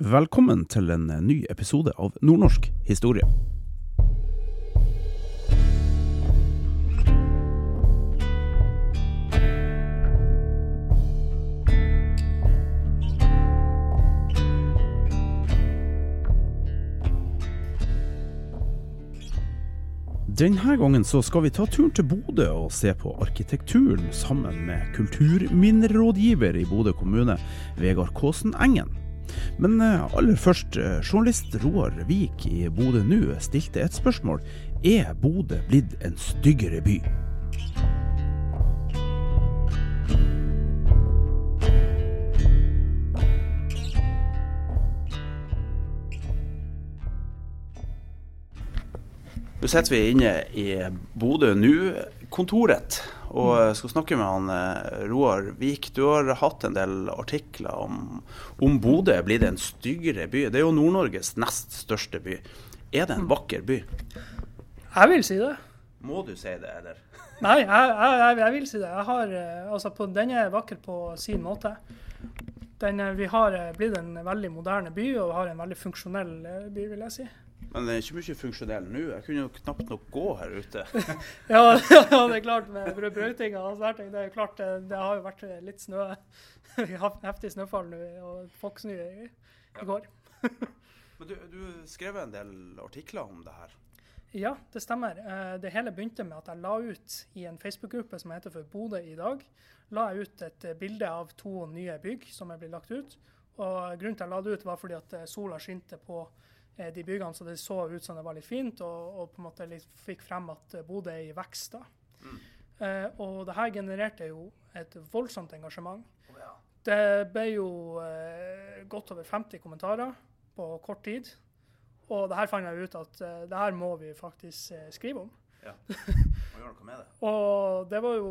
Velkommen til en ny episode av Nordnorsk historie. Denne gangen skal vi ta turen til Bodø og se på arkitekturen sammen med kulturminnerådgiver i Bodø kommune, Vegard Kåsen Engen. Men eh, aller først, eh, journalist Roar Vik i Bodø nå stilte et spørsmål. Er Bodø blitt en styggere by? Nå sitter vi inne i Bodø Nu-kontoret og jeg skal snakke med han eh, Roar Vik. Du har hatt en del artikler om, om Bodø Blir det en styggere by. Det er jo Nord-Norges nest største by. Er det en vakker by? Jeg vil si det. Må du si det, eller? Nei, jeg, jeg, jeg, vil si det. Har, eh, altså på, den er vakker på sin måte. Den, eh, vi har blitt en veldig moderne by og har en veldig funksjonell by, vil jeg si. Men det er ikke mye funksjonell nå. Jeg kunne jo knapt nok gå her ute. ja, ja, det er klart med brøytinga og sånne ting. Det er klart, det, det, har jo vært litt snø. Vi har heftig snøfall nå og foksnø i, i går. Men du, du skrev en del artikler om det her? Ja, det stemmer. Eh, det hele begynte med at jeg la ut i en Facebook-gruppe som heter For Bodø i dag, la jeg ut et bilde av to nye bygg som er blitt lagt ut. Og Grunnen til at jeg la det ut, var fordi at sola skinte på Eh, de byggene, så det så ut som det var litt fint, og, og på en måte fikk frem at eh, Bodø er i vekst. da. Mm. Eh, og det her genererte jo et voldsomt engasjement. Oh, ja. Det ble jo eh, godt over 50 kommentarer på kort tid. Og det her fant jeg ut at eh, det her må vi faktisk eh, skrive om. Ja. Og gjøre noe med det. og det var jo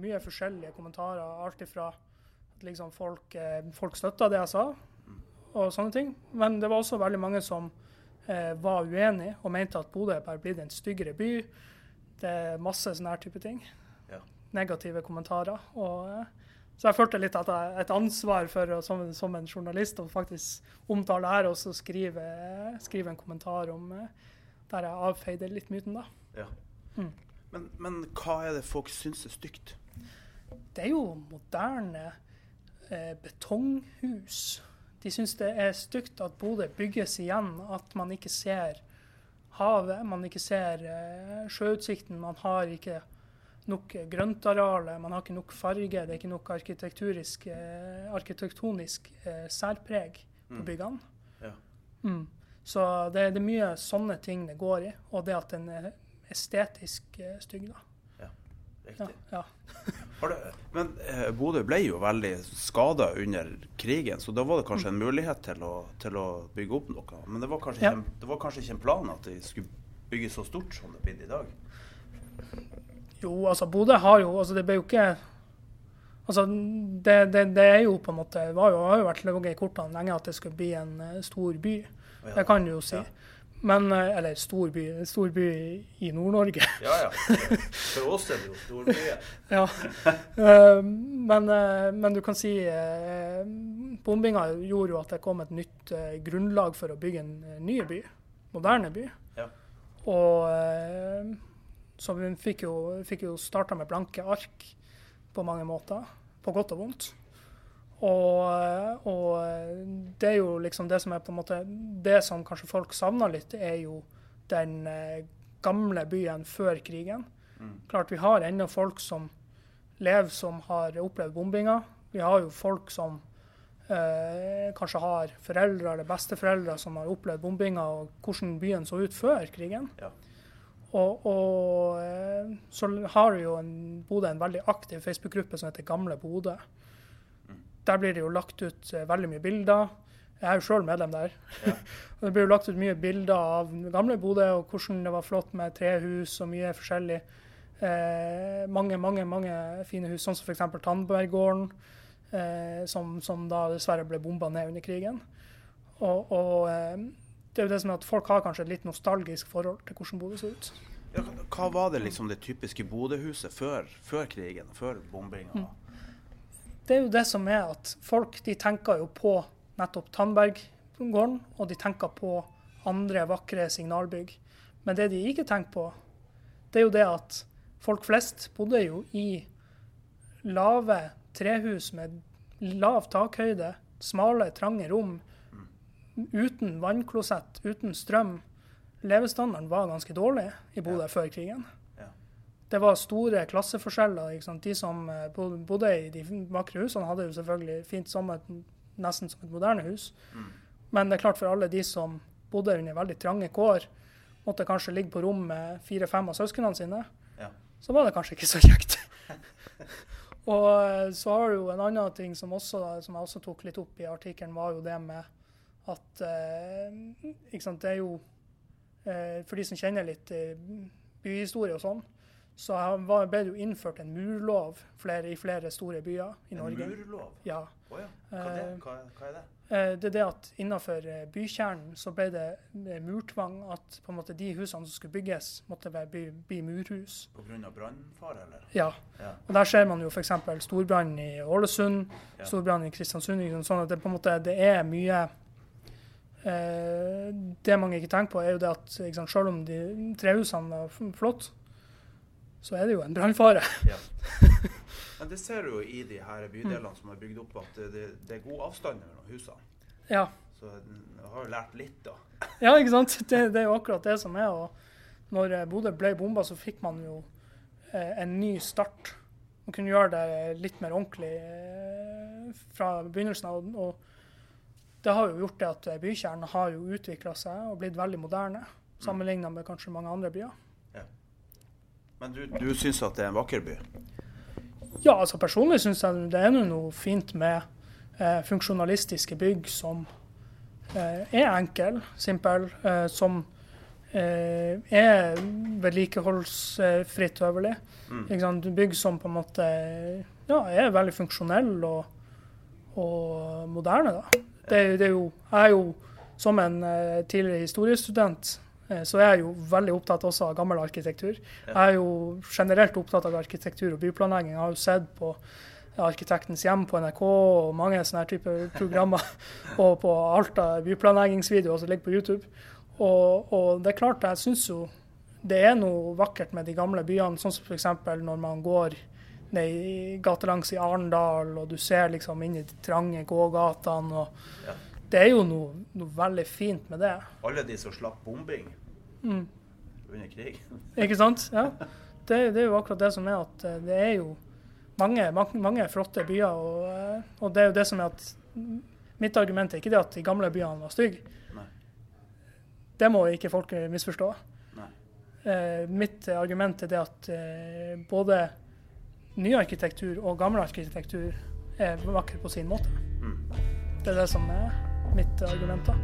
mye forskjellige kommentarer. Alt ifra at liksom folk, folk støtta det jeg sa, og sånne ting. Men det var også veldig mange som eh, var uenige og mente at Bodø er bare blitt en styggere by. Det er masse sånne her type ting. Ja. Negative kommentarer. Og, eh, så jeg følte litt at jeg et ansvar for som, som, en journalist å faktisk omtale det her og så skrive, skrive, en kommentar om eh, der jeg avfeide litt myten, da. Ja. Mm. Men, men, hva er det folk syns er stygt? Det er jo moderne eh, betonghus de syns det er stygt at Bodø bygges igjen, at man ikke ser havet, man ikke ser uh, sjøutsikten. Man har ikke nok grøntareal, man har ikke nok farge, det er ikke nok uh, arkitektonisk uh, særpreg på mm. byggene. Ja. Mm. Så det, det, er mye sånne ting det går i, og det at den er estetisk stygg. da. Riktig. Ja, ja. det, men eh, Bodø ble jo veldig skada under krigen, så da var det kanskje en mulighet til å, til å bygge opp noe. Men det var, kanskje ja. ikke, det var kanskje ikke en plan at de skulle bygge så stort som det blir i dag? Jo, altså Bodø har jo altså Det ble jo ikke Altså, det, det, det, er jo på en måte Det har jo, har jo vært ligget i kortene lenge at det skulle bli en uh, stor by. Det kan du jo si. Ja. Men, eh, eller stor by, en stor by i Nord-Norge. Ja, ja. For oss er det jo storbyer. ja. Eh, men, eh, men, du kan si bombinga gjorde jo at det kom et nytt grunnlag for å bygge en ny by. Moderne by. Ja. Og så vi fikk jo, fikk jo starta med blanke ark på mange måter. På godt og vondt. Og, og, det er jo liksom det som er på en måte Det som kanskje folk savner litt, er jo den eh, gamle byen før krigen. Mm. Klart vi har ennå folk som lever som har opplevd bombinger. Vi har jo folk som eh, kanskje har foreldre eller besteforeldre som har opplevd bombinger, og hvordan byen så ut før krigen. Ja. Og, og eh, så har jo en, Bodø en veldig aktiv Facebook-gruppe som heter Gamle Bodø. Der blir det jo lagt ut eh, veldig mye bilder. Jeg er jo sjøl medlem der. Ja. og Det blir jo lagt ut mye bilder av gamle Bodø og hvordan det var flott med trehus og mye forskjellig. Eh, mange, mange mange fine hus, sånn som f.eks. Tandberggården, eh, som, som, da dessverre ble bomba ned under krigen. Og, og eh, det er jo det som er at folk har kanskje et litt nostalgisk forhold til hvordan Bodø så ut. Ja, hva var det liksom det typiske Bodø-huset før, før, krigen, før bombinga? Mm. Det er jo det som er at folk de tenker jo på nettopp Tandberggården, og de tenker på andre vakre signalbygg. Men det de ikke tenker på, det er jo det at folk flest bodde jo i lave trehus med lav takhøyde, smale, trange rom, uten vannklosett, uten strøm. Levestandarden var ganske dårlig i Bodø ja. før krigen. Det var store klasseforskjeller. De som eh, bodde i de vakre husene, hadde jo selvfølgelig fint som et, nesten som et moderne hus. Mm. Men det er klart for alle de som bodde under veldig trange kår, måtte kanskje ligge på rom med fire-fem av søsknene sine, ja. så var det kanskje ikke så kjekt. og eh, så har du jo en annen ting som, også, som, jeg også tok litt opp i artikkelen, var jo det med at eh, ikke sant, Det er jo eh, For de som kjenner litt eh, byhistorie og sånn, så ble det jo innført en murlov flere, i flere store byer i en Norge. En murlov? Ja. Oh, ja. Hva, det? Eh, hva, hva, er det? Eh, det er det at innenfor eh, bykjernen så ble det murtvang. At på en måte de husene som skulle bygges, måtte bli, bli murhus. Pga. brannfare, eller? Ja. ja. Og Der ser man jo f.eks. storbrann i Ålesund, ja. storbrann i Kristiansund. Sånn at det på en måte det er mye eh, Det mange ikke tenker på, er jo det at sant, selv om de trehusene var flotte, så er det jo en brannfare. Ja. Men det ser du jo i de her bydelene som er bygd opp, at det, det er god avstand mellom husene. Ja. Så du har jo lært litt, da. ja, ikke sant. Det, det, er jo akkurat det som er. Og når eh, Bodø ble bomba, så fikk man jo eh, en ny start. Man kunne gjøre det litt mer ordentlig eh, fra begynnelsen av. Og det har jo gjort det at bykjernen har jo utvikla seg og blitt veldig moderne, sammenligna med kanskje mange andre byer. Men du, du syns at det er en vakker by? Ja, altså personlig syns jeg det er noe fint med eh, funksjonalistiske bygg som eh, er enkel, simpel, eh, som eh, er vedlikeholdsfritt øverlig. Mm. Bygg som på en måte ja, er veldig funksjonell og, og moderne. Da. Det, det, er jo, jeg er jo som en eh, tidligere historiestudent så jeg er jo veldig opptatt også av gammel arkitektur. Jeg er jo generelt opptatt av arkitektur og byplanlegging. Jeg har jo sett på Arkitektens hjem på NRK og mange sånne typer programmer. og på alt av byplanleggingsvideoer som ligger på YouTube. Og, og det er klart, jeg syns jo det er noe vakkert med de gamle byene. Sånn som f.eks. når man går ned i gatelangs i Arendal, og du ser liksom inn i de trange gågatene. og ja. Det er jo noe, noe, veldig fint med det. Alle de som slapp bombing mm. under krig. Ikke sant? Ja. Det, det, er jo akkurat det som er at eh, det er jo mange, mange, mange flotte byer. Og, eh, og, det er jo det som er at Mitt argument er ikke det at de gamle byene var stygge. Det må ikke folk misforstå. Eh, mitt argument er det at eh, både ny arkitektur og gammel arkitektur er vakker på sin måte. Mm. Det er det som er mitt argument. da.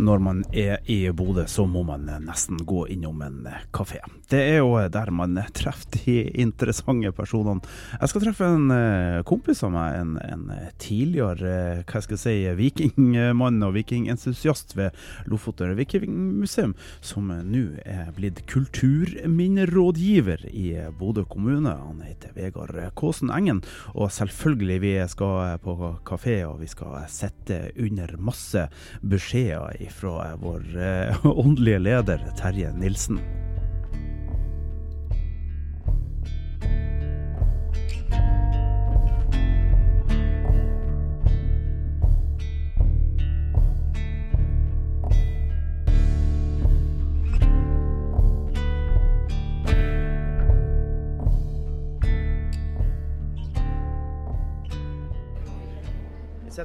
Når man er i Bodø, så må man nesten gå innom en kafé. Det er jo der man treffer de interessante personene. Jeg skal treffe en eh, kompis av meg, en, en tidligere eh, hva skal jeg si, vikingmann og vikingentusiast ved Lofoten vikingmuseum, som nå er blitt kulturminnerådgiver i Bodø kommune. Han heter Vegard Kåsen Engen, og selvfølgelig vi skal på kafé og vi skal sitte under masse beskjeder fra vår eh, åndelige leder Terje Nilsen.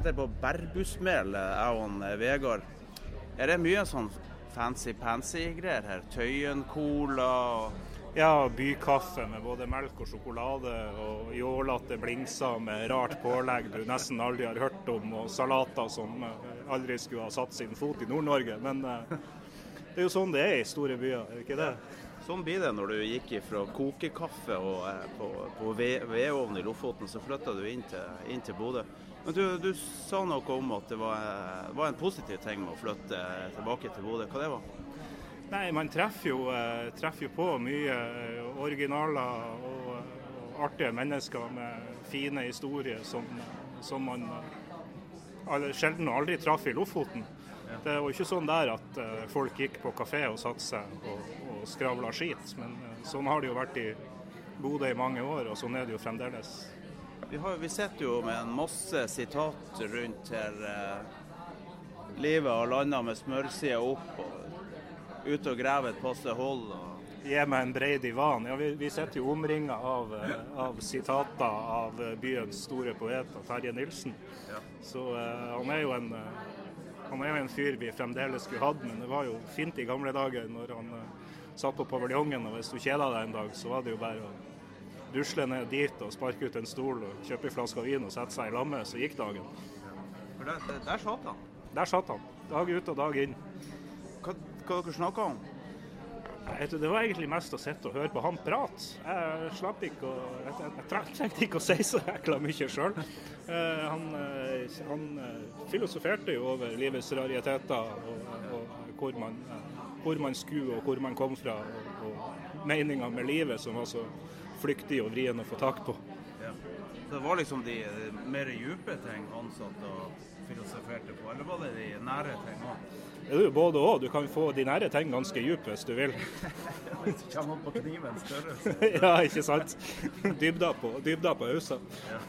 sitter på bærbussmel, eh, jeg og eh, Vegard. Er det mye sånn fancy-pansy greier her? Tøyen-cola og ja, bykaffe med både melk og sjokolade, og jålete blingser med rart pålegg du nesten aldri har hørt om, og salater som aldri skulle ha satt sin fot i Nord-Norge. Men det er jo sånn det er i store byer, er det ikke det? Sånn blir det når du gikk fra kokekaffe og, eh, på, på vedovn i Lofoten, så flytta du inn til, inn til Bodø. Men du, du, sa noe om at det var, var, en positiv ting med å flytte tilbake til Bodø. Hva det var? Nei, Man treffer jo, eh, treffer jo på mye eh, originaler og, og, artige mennesker med fine historier som, som man sjelden og aldri traff i Lofoten. Det var ikke sånn der at folk gikk på kafé og satte seg og, og skravla skit. Men eh, sånn har det jo vært i Bodø i mange år, og sånn er det jo fremdeles. Vi, har, vi sitter jo med en masse sitat rundt her. Eh, livet har landa med smørsida opp, og ute og graver et passe hold. Og... Gi meg en brei divan. Ja, vi, vi sitter jo omringa av, eh, av, sitater av byens store poet, Terje Nilsen. Ja. Så uh, han er jo en han er jo en fyr vi fremdeles skulle hatt, men det var jo fint i gamle dager når han uh, satt på paviljongen. Og hvis du kjeda deg en dag, så var det jo bare å rusle ned dit og sparke ut en stol og kjøpe en flaske vin og sette seg i lammet, så gikk dagen. For der, der, der satt han? Der satt han. Dag ut og dag inn. Hva, hva dere snakka om? Det var egentlig mest å sitte og høre på han prate. Jeg slapp ikke å, jeg, jeg, trengte ikke å si så jækla mye sjøl. Eh, han, eh, han, eh, filosoferte jo over livets rariteter og, og hvor, man, hvor, man, skulle og hvor man kom fra. Og, og meninga med livet som var så flyktig og vrien å få tak på. Ja. Så det var liksom de mer dype ting han satt og filosoferte på, eller var det de nære ting òg? Det er jo både òg. Du kan få de nære ting ganske dype hvis du vil. hvis du kommer opp på knivens størrelse. ja, ikke sant. Dybda på, dybda på ausa. Ja.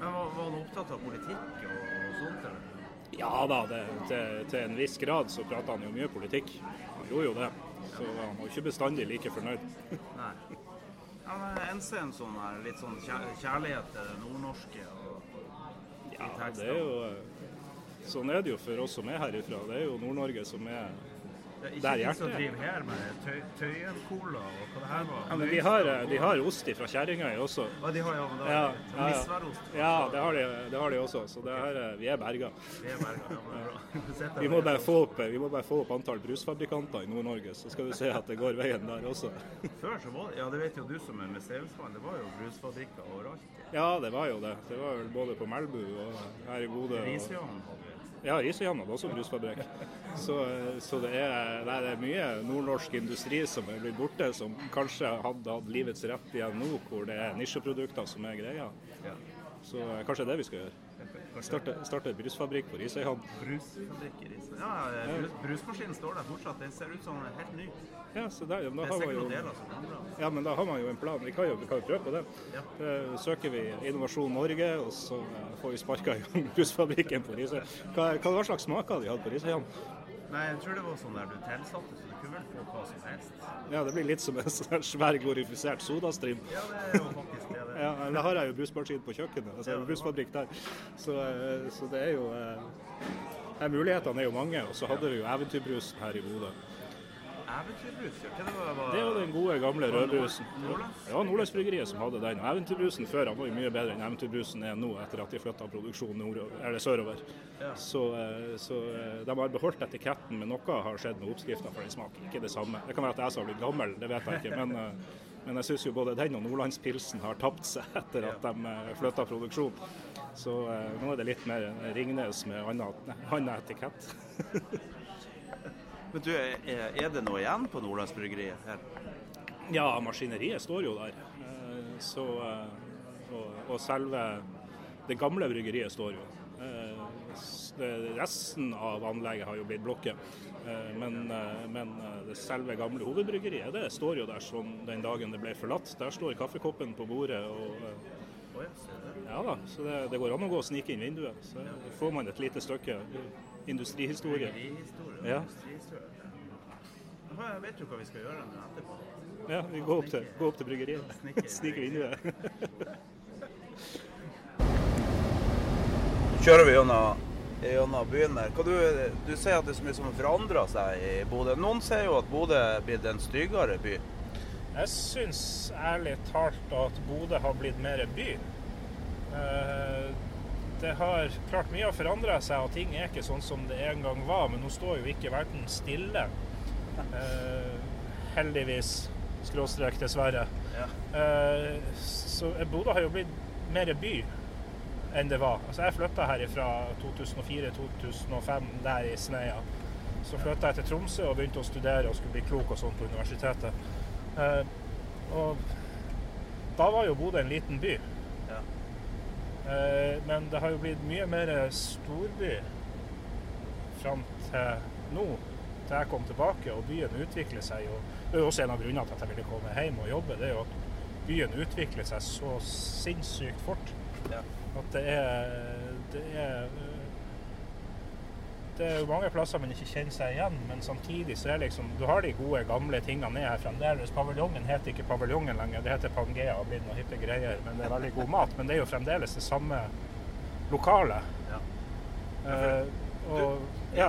Men var, var han opptatt av politikk og, og sånt? eller? Ja da, det, til, til, en viss grad så prata han jo mye politikk. Han gjorde jo det. Så han var ikke bestandig like fornøyd. Nei. Ja, men en sånn her, litt sånn kjærlighet til det nordnorske? Og, ja, det er jo Sånn er det jo for oss som er herifra. Det er jo Nord-Norge som er hjertet er. Ikke de som driver her med tøy, Tøyen-cola og hva det her var? Ja, men de har, de har ost fra Kjerringøy også. Ja, de har ja, men da, ja, ja, ja. ja det, har de, det har de også. Så det her, vi er berga. Vi er berga, ja, men bra. vi, må bare få opp, vi må bare få opp antall brusfabrikanter i Nord-Norge, så skal du se at det går veien der også. Før så var det, ja det vet jo du som er museumsmann, det var jo brusfabrikker overalt. Ja, det var jo det. Det var vel både på Melbu og her i Bodø. Risøyan hadde vi. Ja, Risøyan hadde også brusfabrikk. Så, så det, er, det, er, mye nordnorsk industri som er blitt borte, som kanskje hadde hatt livets rett igjen nå, hvor det er nisjeprodukter som er greia. Så eh, kanskje det er det vi skal gjøre. Starte, starte brusfabrikk på Risøyhamn. Brusfabrikk i Risøyhamn. Ja, brus, brusmaskinen står der fortsatt. Den ser ut som den er helt ny. Ja, så der, ja, det er sikkert noen deler som mangler. Ja, men da har man jo en plan. Vi kan jo, vi kan jo prøve på det. Ja. Da søker vi Innovasjon Norge, og så eh, får vi sparka i gang brusfabrikken på Risøy. Hva, hva slags smaker de hadde på Risøyhamn? Nei, jeg tror det var sånn der du tilsatte, så du kunne vel få hva som helst. Ja, det blir litt som en sånn svær glorifisert sodastream. Ja, det er jo faktisk. Ja, da har jeg jo brusmaskin på kjøkkenet. Altså, ja, brusfabrikk der. Så, eh, så, det er jo eh, Mulighetene er jo mange. Og så hadde vi jo eventyrbrusen her i Bodø. Eventyrbrus? Hva det var, det Det jo den gode, gamle rødbrusen. Ja, Nordlandsbryggeriet som hadde den. Og Eventyrbrusen før han var jo mye bedre enn Eventyrbrusen er nå, etter at de flytta produksjonen nordover, sørover. Ja. Så, eh, så, eh, de har beholdt etiketten, men noe har skjedd med oppskrifta for den smaken. Ikke det samme. Det kan være at jeg som har blitt gammel, det vet jeg ikke. Men, men jeg syns jo både den og Nordlandspilsen har tapt seg etter at de flytta produksjon. Så nå er det litt mer Ringnes med annen etikett. Men du, Er det noe igjen på Nordlandsbryggeriet her? Ja, maskineriet står jo der. Eh, så, eh, og, og selve det gamle bryggeriet står jo. Eh, resten av anlegget har jo blitt blokket. Men, men det selve gamle hovedbryggeriet det står jo der som den dagen det ble forlatt. Der står kaffekoppen på bordet. og ja da, så det, det, går an å gå og snike inn vinduet. Så får man et lite stykke industrihistorie. Ja. Jeg vet jo hva vi skal gjøre etterpå. Ja, vi går opp til, går opp til bryggeriet. Snike vinduet. kjører vi gjennom, gjennom byen her. Du, du sier at det er så mye som forandrer seg i Bodø. Noen sier jo at Bodø er blitt en styggere by. Jeg syns ærlig talt at Bodø har blitt mer by. Eh, det har klart mye har forandra seg, og ting er ikke sånn som det en gang var. Men nå står jo ikke verden stille. Eh, heldigvis. Skråstrek, dessverre. Ja. Eh, så Bodø har jo blitt mer by enn det var. Altså Jeg flytta her fra 2004-2005, der i Sneia. Så flytta jeg til Tromsø og begynte å studere og skulle bli klok og sånn på universitetet. Eh, og da var jo Bodø en liten by. Ja. Eh, men det har jo blitt mye mer storby fram til nå, til jeg kom tilbake. Og byen utvikler seg jo. Det er jo også en av grunnene til at jeg ville komme hjem og jobbe. Det er jo at byen utvikler seg så sinnssykt fort. Ja. At det er, det er det er jo mange plasser man ikke kjenner seg igjen, men samtidig så er liksom Du har de gode, gamle tingene ned her fremdeles. Paviljongen heter ikke Paviljongen lenger, det heter Pangea og blitt noen hippe greier. Men det er veldig god mat. Men det er jo fremdeles det samme lokalet. Ja. Uh, og ja.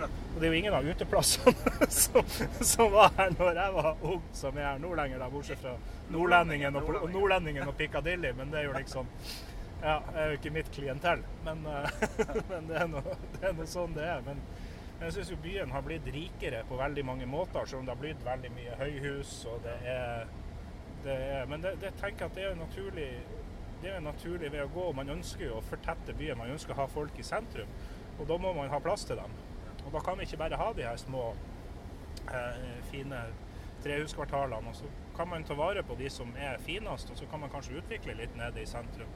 Og det er jo ingen av uteplassene som, som var her når jeg var ung, som er her nå lenger, da, bortsett fra Nordlendingen og, og, Nordlendingen og Piccadilly. Men det er jo liksom Ja, det er jo ikke mitt klientell, men, eh, men det, er noe, det er noe sånn det er. Men jeg syns jo byen har blitt rikere på veldig mange måter, selv om det har blitt veldig mye høyhus. og det er, det er Men det, det tenker at det er jo naturlig det er naturlig vei å gå. Man ønsker jo å fortette byen, man ønsker å ha folk i sentrum. Og da må man ha plass til dem. Og da kan vi ikke bare ha de her små, eh, fine trehuskvartalene. Og så kan man ta vare på de som er finest, og så kan man kanskje utvikle litt nede i sentrum.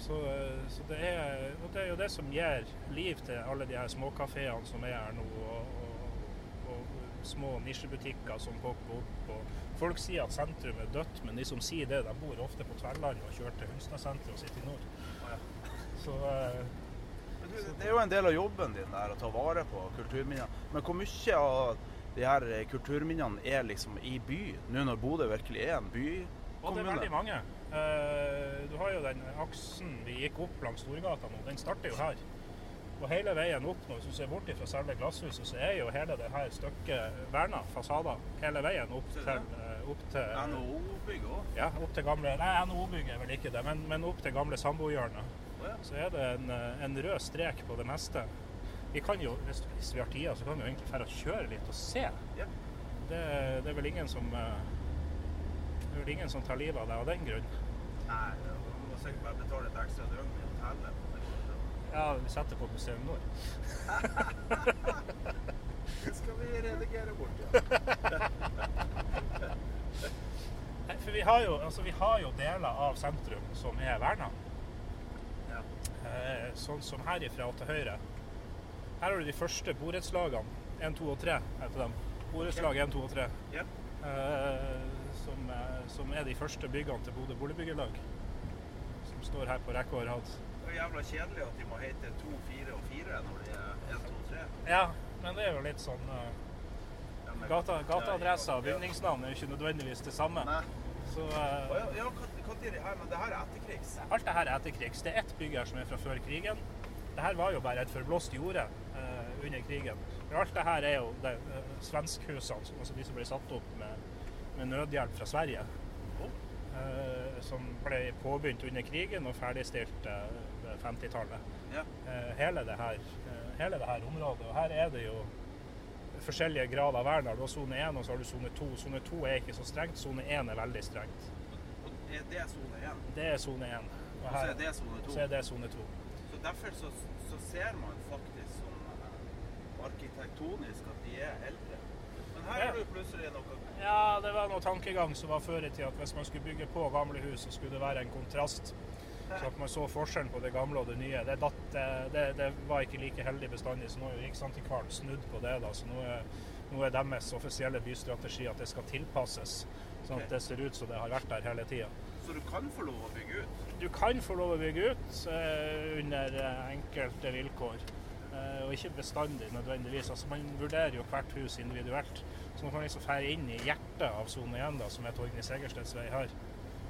Så, eh, så det, er, og det er jo det som gir liv til alle de her småkafeene som er her nå. Og, og, små nisjebutikker som popper opp. Og folk sier at sentrum er dødt, men de som sier det, de bor ofte på Tverland og kjører til Hunstad-senteret og sitter i nord. Så eh, du, Det er jo en del av jobben din der, å ta vare på kulturminner. Men hvor mye av de her kulturminnene er liksom i by, nå når Bodø virkelig er en Og det er veldig mange. Eh, du har jo den aksen vi gikk opp langs Storgata nå, den starter jo her. Og hele veien opp nå, hvis du ser bort fra selve glasshuset, så er jo hele det her stykket verna fasader. Hele veien opp til, eh, opp til NHO-bygget òg? ja, opp til gamle Nei, NHO-bygget er vel ikke det, men, men opp til gamle samboerhjørnet. Oh, ja. Så er det en, eh, en rød strek på det meste. Vi kan jo, hvis, vi har tida, så kan vi jo egentlig dra og kjøre litt og se. Yeah. Det, det er vel ingen som eh, Det er vel ingen som tar livet av deg av den grunn. Nei, du må sikkert bare betale et ekstra døgn i hotellet. Ja, vi setter på Museum Nord. Det skal vi redigere bort, ja. Nei, For vi har, jo, altså, vi har jo deler av sentrum som er verna. Ja. Eh, sånn som herifra og til høyre. Her har du de første borettslagene. 1, 2 og 3 heter dem. Borettslag 1, 2 og 3. Ja. Eh, som, eh, som er de første byggene til Bodø boligbyggelag. Som står her på rekke og rad. Det er jævla kjedelig at de må hete 2, 4 og 4 når de er 1, 2, 3. Ja, men det er jo litt sånn uh, gata, Gateadresser og bygningsnavn er jo ikke nødvendigvis det samme. Nei. Så eh, ja, ja hva, det her? Men det her er etterkrigs. alt det her er etterkrigs. Det er ett bygg her som er fra før krigen. Det her var jo bare et forblåst jorde uh, under krigen. Men alt det her er jo de, uh, svenskhusene, altså de som ble satt opp med, med nødhjelp fra Sverige. Eh, som ble påbegynt under krigen og ferdigstilt eh, ved 50-tallet. Ja. Eh, hele, eh, hele det her området. Og her er det jo forskjellige grader av vern. Du har sone 1 og så har du sone 2. Sone 2 er ikke så strengt, sone 1 er veldig strengt. Og er det sone 1? Det er sone 1. Og Og så er det sone 2? så det sone 2. Så derfor så, så ser man faktisk sånn eh, arkitektonisk at de er eldre. Men her er det plutselig noe Ja, det var noe tankegang som var før i tida at hvis man skulle bygge på gamle hus, så skulle det være en kontrast. Så at man så forskjellen på det gamle og det nye. Det, datt, det, det, var ikke like heldig bestandig, så nå har Riksantikvaren snudd på det. da, så nå er, nå er deres offisielle bystrategi at det skal tilpasses, sånn at det ser ut som det har vært der hele tida. Så du kan få lov å bygge ut? Du kan få lov å bygge ut eh, under eh, enkelte vilkår, og ikke bestandig nødvendigvis. Altså, man vurderer jo hvert hus individuelt. Så man kan liksom fære inn i hjertet av sone 1, da, som er Torgny Segersteds vei her.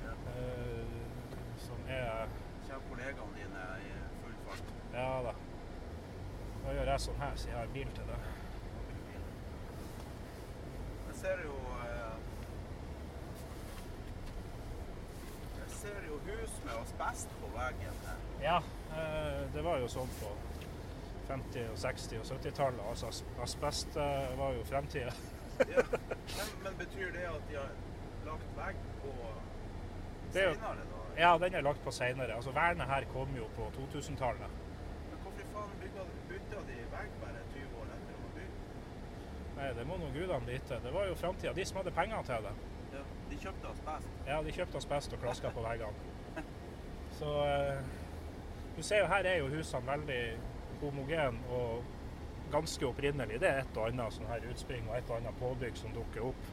Ja. Eh, som er Kommer kollegaene dine i full fart? Ja da. Da gjør jeg sånn her, så jeg har bil til det. Jeg ser jo eh, Jeg ser jo hus med asbest på veggen her. Ja, eh, det var jo sånn på 50-, og 60- og 70-tallet. Altså asbest eh, var jo fremtida. Ja. Men, men betyr det at de har lagt vegg på er senere, da? Ja, den er lagt på seinere. Altså, vernet her kom jo på 2000-tallet. Men hvorfor faen bytta de vegg bare 20 år etter å bygge? Nei, det må nå gudene vite. Det var jo framtida. De som hadde penger til det. Ja, de kjøpte asbest. Ja, de kjøpte asbest og klaska på veggene. Så uh, du ser jo her er jo husene veldig homogen og ganske opprinnelig. Det er et og annet sånn her utspring og et og annet påbygg som dukker opp.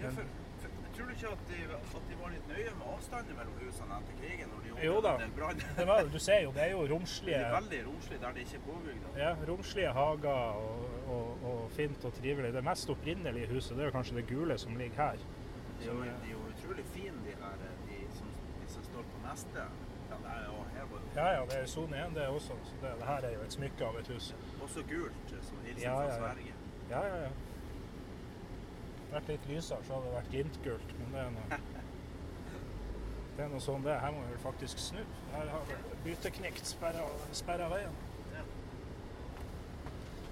Ja, for, for, tror du ikke at de, at de var litt nøye med avstanden mellom husene etter krigen? når de Jo da. Det var, du ser jo, det er jo romslige Det er veldig romslig der det ikke er påbygd. Ja, romslige hager og, og, og fint og trivelig. Det mest opprinnelige huset det er jo kanskje det gule som ligger her. De er jo, de er jo utrolig fine, de her de som, de som står på neste. Ja, det er jo her var jo Ja ja, det er sone 1 det også. Så det, det her er jo et smykke av et hus. også gult, som hilsen Ja, ja, fra ja. Sverige. Ja ja ja. Vært litt lysere, så hadde det vært gimtgult, men det er noe Det er noe sånn det er. Her må vi vel faktisk snu. Her har vi byteknikt sperra, veien.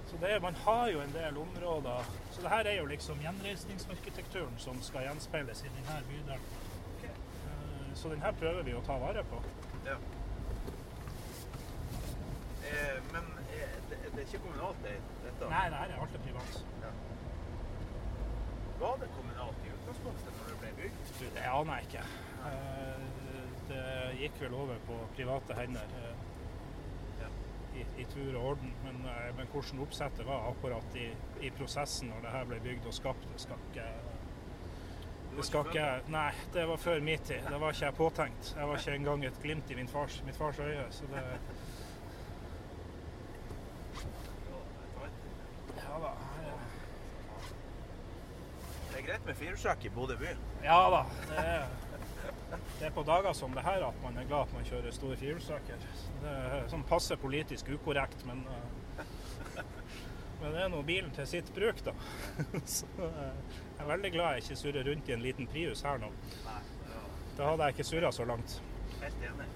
Så det er, man har jo en del områder Så det her er jo liksom gjenreisningsarkitekturen som skal gjenspeiles i denne bydelen. Eh, Så den her prøver vi å ta vare på. Ja. Eh, men eh, det, det er ikke kommunalt eid, dette? Nei, det her er alt er privat. Var det kommunalt i utgangspunktet når det ble bygd? Du, det aner jeg ikke. Eh, Det gikk vel over på private hender eh, Ja. i, i tur og orden. Men, men hvordan oppsettet var akkurat i, i prosessen når det her ble bygd og skapt, det skal ikke det skal ikke ikke Nei, det var før min tid. Det var ikke jeg påtenkt. Jeg var ikke engang et glimt i min fars, mitt fars øye. Så det Ja da. Det er greit med firehjulstrekk i Bodø by. Ja da. Det er, det er på dager som det her at man er glad at man kjører store firehjulstrekker. Det er sånn passe politisk ukorrekt, men eh, Men det er nå bilen til sitt bruk, da. Så eh, jeg er veldig glad jeg ikke surrer rundt i en liten Prius her nå. Nei, ja, Da hadde jeg ikke surra så langt. helt enig.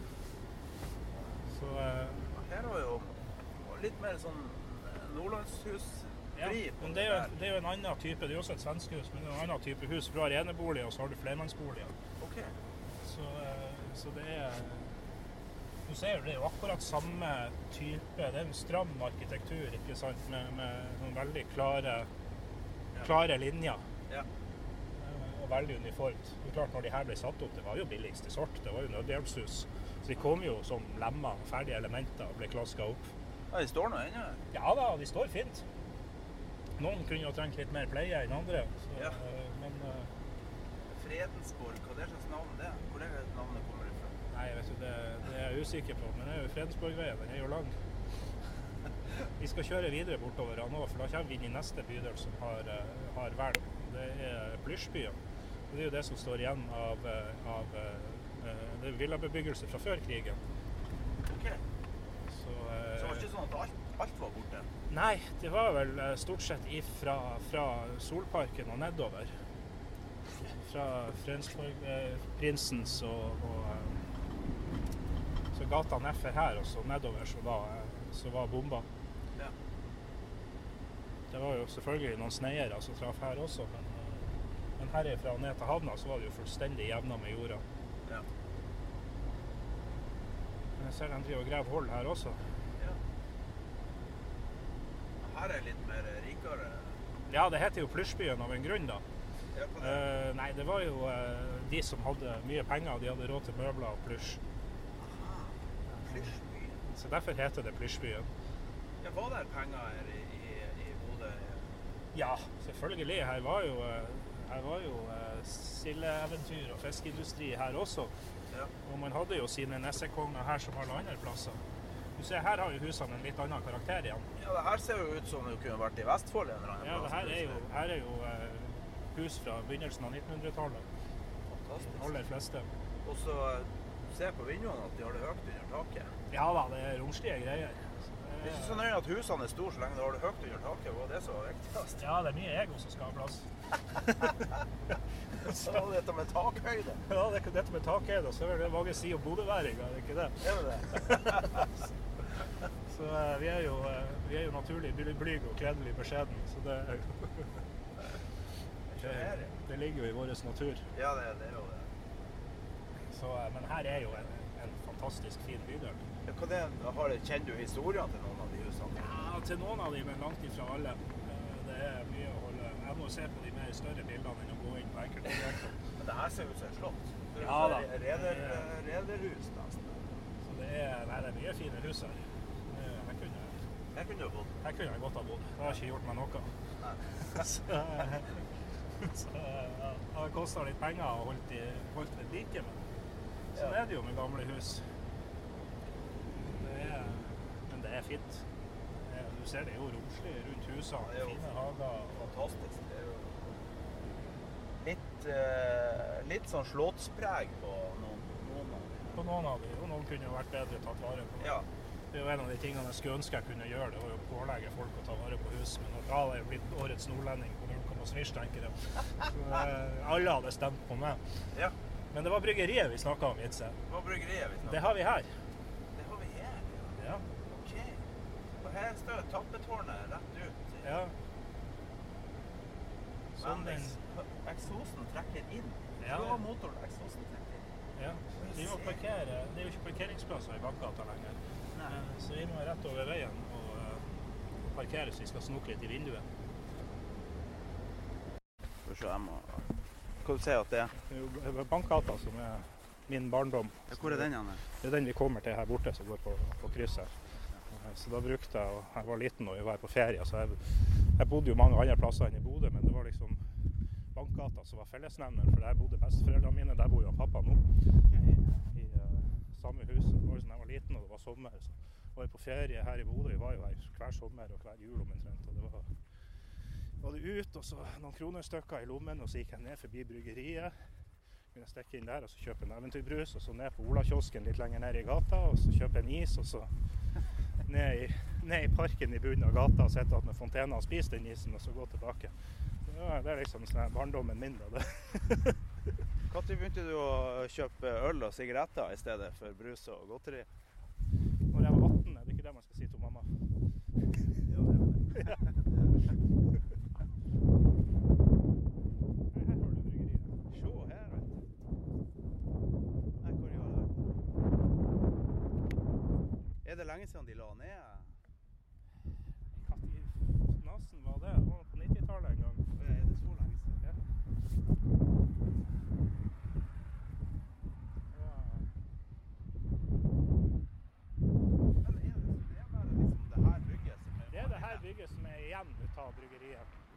Så eh, Her var jo litt mer sånn nordlandshus ja. Men det er, jo, det er jo en annen type. Det er jo også et svenskehus, men det er en annen type hus. For du har eneboliger, og så har du flermannsboliger. Ok. Så, eh, så det er Du ser jo det er jo akkurat samme type. Det er en stram arkitektur, ikke sant, med, med noen veldig klare, klare linjer. Ja. eh, Og veldig uniformt. Det er klart Når de her ble satt opp, det var jo billigst i sort. Det var jo nødhjelpshus. Så de kom jo som lemmer, ferdige elementer, og ble klaska opp. ja, de står nå ennå. Ja da, de står fint. Noen kunne jo trengt litt mer pleie enn andre. Så, Ja. eh, Men eh, Fredensborg, hva er det slags navn det er? Hvor er det navnet kommer fra? Nei, vet du, det, det er jeg usikker på, men det er jo Fredensborgveien. Den er jo lang. Vi skal kjøre videre bortover nå, for da kommer vi inn i neste bydel som har, eh, har vern. Det er Plysjbyen. Det er jo det som står igjen av, av det er villabebyggelse fra før krigen. Ok. Så, Så det var ikke sånn at alt, alt var borte? Nei, det var vel eh, stort sett ifra, fra Solparken og nedover. Fra Fredensborg-prinsens og, og eh, Så gata nedfor her og så nedover så var, eh, så var bomba. Ja. Det var jo selvfølgelig noen sneiere som traff her også, men, eh, men herifra og ned til havna så var det jo fullstendig jevna med jorda. Ja. Jeg ser de driver og graver hull her også. Her er litt mer rikere. Ja, det heter jo Plysjbyen av en grunn, da. Ja, det? Eh, nei, det var jo uh, de som hadde mye penger, de hadde råd til møbler og plysj. Plysjby. Så derfor heter det Plysjbyen. Ja, var det penger her i, i, i Bodø? Ja, selvfølgelig. Her var jo, eh, her var jo uh, sildeeventyr og fiskeindustri her også. Ja. Og man hadde jo sine nessekonger her som alle andre plasser. Du ser, her har jo husene en litt annen karakter igjen. ja, det her ser jo ut som det kunne vært i Vestfold en eller annen Ja, det her er jo, her er jo eh, hus fra begynnelsen av 1900-tallet. Fantastisk. De aller fleste. Og så ser på vinduene at de har det høyt under taket. Ja da, det er romslige greier. Det er det ikke så nøye at husene er store så lenge du har det høyt under taket. Er det er så viktigst? Ja, det er mye ego som skal ha plass. Så dette med takhøyde. Ja, det er ikke dette med takhøyde, så er det mange sier om bodøværinger, er det ikke det? Er det det? Så eh, vi er jo, eh, vi er jo naturlig bly- blyg og kledelig beskjeden, så det, det, det ligger jo i vår natur. Ja, det, det er jo det. Så, eh, men her er jo en, en fantastisk fin bydel. Ja, hva det, har, kjenner du historien til noen av de husene? Ja, til noen av de, men langt ifra alle. Det er mye å holde Jeg må se på de mer større bildene enn å gå inn på enkeltobjekter. Men det her ser ut som et slott. Ja da. et Reder, rederhus nesten. Så det er, nei, det er mye fine hus her. Her kunne, du bodd. her kunne jeg godt ha bodd. Det har ikke gjort meg noe. Så, så ja, det kosta litt penger å holdt, holdt ved like, men sånn er det jo med gamle hus. Det er, men det er fint. Det er- Du ser det er jo romslig rundt husene. Det er jo Fine hager. Fantastisk. Det er jo litt, uh, litt sånn slottspreg på noen, noen av dem. På noen av dem. og noen kunne jo vært bedre tatt vare på. Ja. Det er jo en av de tingene jeg skulle ønske jeg kunne gjøre, det var jo å pålegge folk å ta vare på hus. Men at hadde jeg er blitt årets nordlending på null komma svisj, tenker jeg. Så, eh, alle hadde stemt på meg. ja. Men det var bryggeriet vi snakka om, Jitse. Det, vi Det har vi her. Det har vi her, ja. Ja. Ok. Og her står tappetårnet rett ut. ja. Sånn Men den, eksosen trekker inn. Ja. Du har motoren eksosen trekker inn. ja. Vi må parkere. Det er jo ikke parkeringsplasser i Bakkgata lenger. Nei. Eh, Så vi må rett over veien og eh, parkere så vi skal snoke litt i vinduet. Skal vi se, jeg må... Hva du sier at det er? Det er Bankgata som er min barndom. Hvor er den igjen? Det er den vi kommer til her borte, som går på, på krysset. Så da brukte jeg, og jeg var liten og vi var på ferie, så jeg, jeg bodde jo mange andre plasser enn i Bodø, men det var liksom Bankgata som var fellesnevneren, for der bodde besteforeldrene mine, der bor jo pappa nå. Samme hus. Det var sånn jeg var liten og det var sommer, så var jeg på ferie her i Bodø. Vi var jo her hver sommer og hver jul omtrent. og det var var det ut, og så noen kronestykker i lommen, og så gikk jeg ned forbi bryggeriet. Kunne stikke inn der og så kjøpe en eventyrbrus, og så ned på Olakiosken litt lenger ned i gata, og så kjøpe en is, og så ned i, ned i parken i bunnen av gata og sitte med fontena og spise den isen, og så gå tilbake. Ja, det er liksom sånn barndommen min. da. det. Når begynte du å kjøpe øl og sigaretter i stedet for brus og godteri? Når jeg var 18, er det ikke det man skal si til mamma? Ja, det er det? Er det lenge siden de la ned? Når nasen var det? Det var på 90-tallet en gang. Er det så lenge siden? Ja. Ja. Men er det, det er bare liksom det her bygget som er Det er det her bygget som er igjen ut av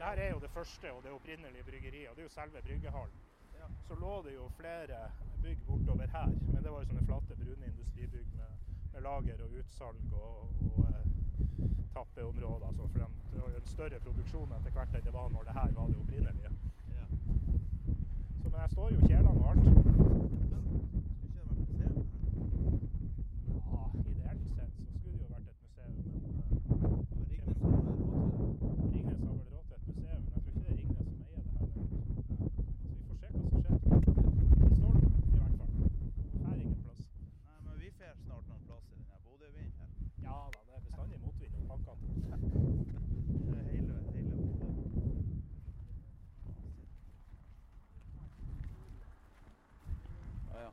Det her er jo det første og det opprinnelige bryggeriet, og det er jo selve bryggehallen. Ja. Så lå det jo flere bygg bortover her, men det var jo sånne flate, brune industribygg med, med lager og utsalg og, og eh, tappeområder. Altså, for det var jo en større produksjon etter hvert enn det var når det her var det opprinnelige. Ja. Så, men jeg står jo kjelene og alt. Skulle ikke det vært museum her? Ja, ideelt sett så skulle det jo vært et museum, men eh, Men Ringnes har råd til det. Ringnes har vel råd til et museum, men jeg tror ikke det er Ringnes som eier det her lenger. Så vi får se hva som skjer. Det står noe, i hvert fall. Og her er ingen plass. Nei, men vi får snart noen plass i denne Bodø-vinden her. Ja da, det er bestandig motvind og bankene. Det er hele, hele Bodø. Ja, ja.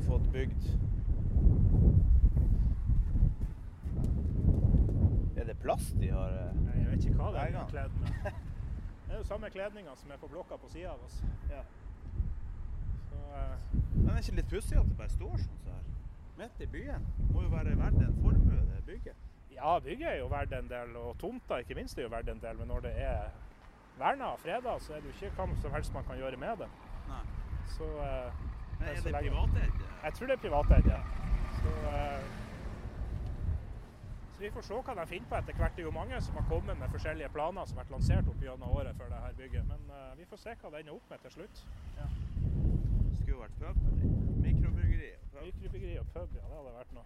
Har de fått bygd Er det plast de har eh? Jeg vet ikke hva det er Veggene. kledd med. Det er jo samme kledninga som er på blokka på sida av oss. Ja. Så eh, Men det er ikke litt pussig at det bare står sånn så her? Midt i byen. Må jo være verdt en formue, det bygget. ja, bygget er jo verdt en del, og tomta ikke minst er jo verdt en del. Men når det er verna og freda, så er det jo ikke hva som helst man kan gjøre med det. Nei. Så eh, Men er det privateid? Jeg tror det er privateid, ja. Så, eh, så vi får se hva de finner på etter hvert. Det er jo mange som har kommet med forskjellige planer som har vært lansert opp gjennom året for dette bygget. Men eh, vi får se hva det ender opp med til slutt. Ja. Skulle jo vært pub eller mikrobryggeri. vært noe.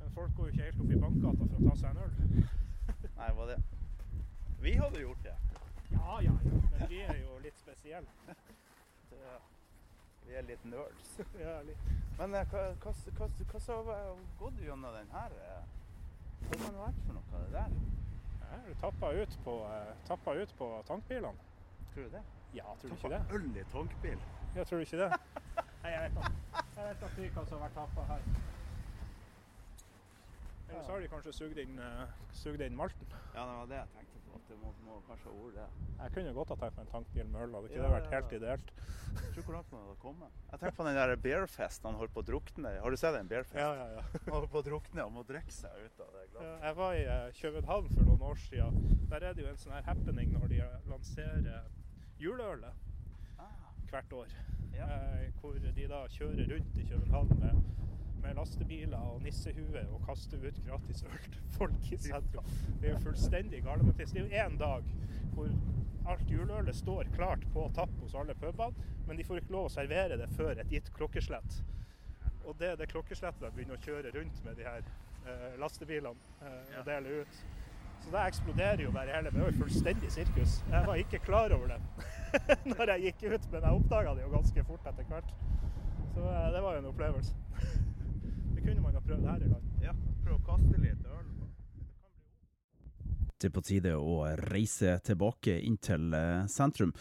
Men folk går jo ikke helt opp i bankgata for å ta seg en øl. Nei, var det? Vi hadde gjort det. Ja, ja, ja. Men vi er jo litt spesielle. vi er litt nerds. Ja, litt. Men eh, hva, hva, hva, hva har gått gjennom den her? eh? Hva har det vært for noe, det der? Ja, du tappa ut på, eh, tappa ut på tankbilene. Tror du det? Ja, tror du ikke det? øl i tankbil. Ja, tror du ikke det? Nei, jeg vet ikke. Jeg vet da ikke hva som har vært tappa her. Eller så har de kanskje sugd inn, eh, sugd inn malten. Ja, det var det jeg tenkte på. At det må, må kanskje ha vært det. Jeg kunne godt ha tenkt meg en tankbil med øl. Hadde ikke Ja, det vært helt ideelt? Jeg tror hvor langt man hadde kommet. Jeg tenker på den der Bearfest. Han holdt på å drukne. Har du sett den Bearfest? Ja, ja, ja. Han holdt på å drukne og må drikke seg ut av det glasset. Jeg var i eh, København for noen år siden. Der er det jo en sånn her happening når de lanserer juleølet Ah, hvert år. ja. Eh, hvor de da kjører rundt i København med, med lastebiler og nissehue og kaster ut gratis øl til folk i sentrum. Det er jo fullstendig galemattis. Det er jo én dag hvor alt juleølet står klart på tapp hos alle pubene, men de får ikke lov å servere det før et gitt klokkeslett. Og det er det klokkeslettet de begynner å kjøre rundt med de her eh, lastebilene eh, og dele ut. Så det eksploderer jo bare hele Det var jo fullstendig sirkus. Jeg var ikke klar over det når jeg gikk ut, men jeg oppdaga det jo ganske fort etter hvert. Så eh, det var jo en opplevelse. Kunne man ha prøvd her i land. ja. Prøv å kaste litt øl på. Det er på tide å reise tilbake inn til eh, sentrum.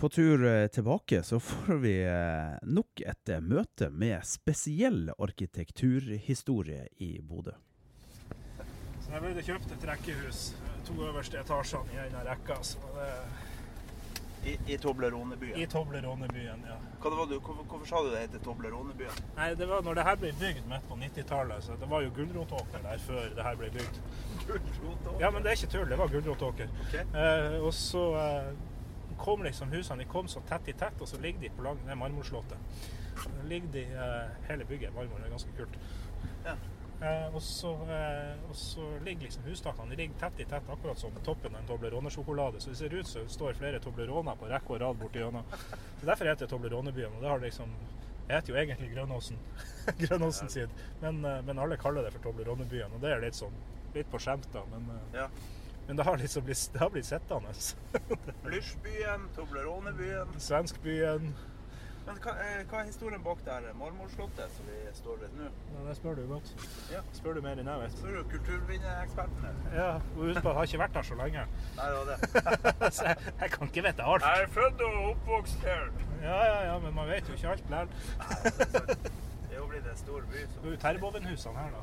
På tur eh, tilbake så får vi eh, nok et møte med spesiell arkitekturhistorie i Bodø. Så jeg ble det kjøpt et rekkehus, to øverste etasjene i denne rekka. Så det, I, i Toblerone-byen. I Toblerone-byen, ja. Hva det var du, hvorfor, hvorfor sa du det heter Toblerone-byen? Nei, det var når det her ble bygd midt på 90-tallet, så det var jo gulrotåker der før det her ble bygd. Ja, men det er ikke tull, det var gulrotåker. Okay. Eh, og så eh, kom liksom husene de kom så tett i tett, og så ligger de på lang, det marmorslottet. Ligger de, eh, hele bygget marmor, det er ganske kult. Ja. Eh, og, så, eh, ligger liksom hustakene ligger tett i tett, akkurat som toppen av en Toblerone-sjokolade. Så det ser ut som det står flere Tobleroner på rekke og rad borti gjennom. Så derfor heter det Toblerone-byen. Og det har liksom Jeg heter jo egentlig Grønåsen, Grønåsen sin, men, eh, men alle kaller det for Toblerone-byen. Og det er litt sånn litt på skjemt, da. Men, eh, Ja. men det har liksom blitt, det har blitt sittende. Blysjbyen, Toblerone-byen. Svenskbyen. Men hva, eh, hva er historien bak det her marmorslottet som vi står ved nå? Ja, det spør du godt. Ja. Spør du mer enn jeg vet. Så er du kulturminneeksperten her. Ja, og husk på, jeg har ikke vært der så lenge. Nei, det var det. Så jeg, jeg kan ikke vite alt. Jeg er født og oppvokst her. Ja, ja, ja, men man vet jo ikke alt likevel. Det er jo blitt en stor by. Det er jo Terbovenhusene her, da.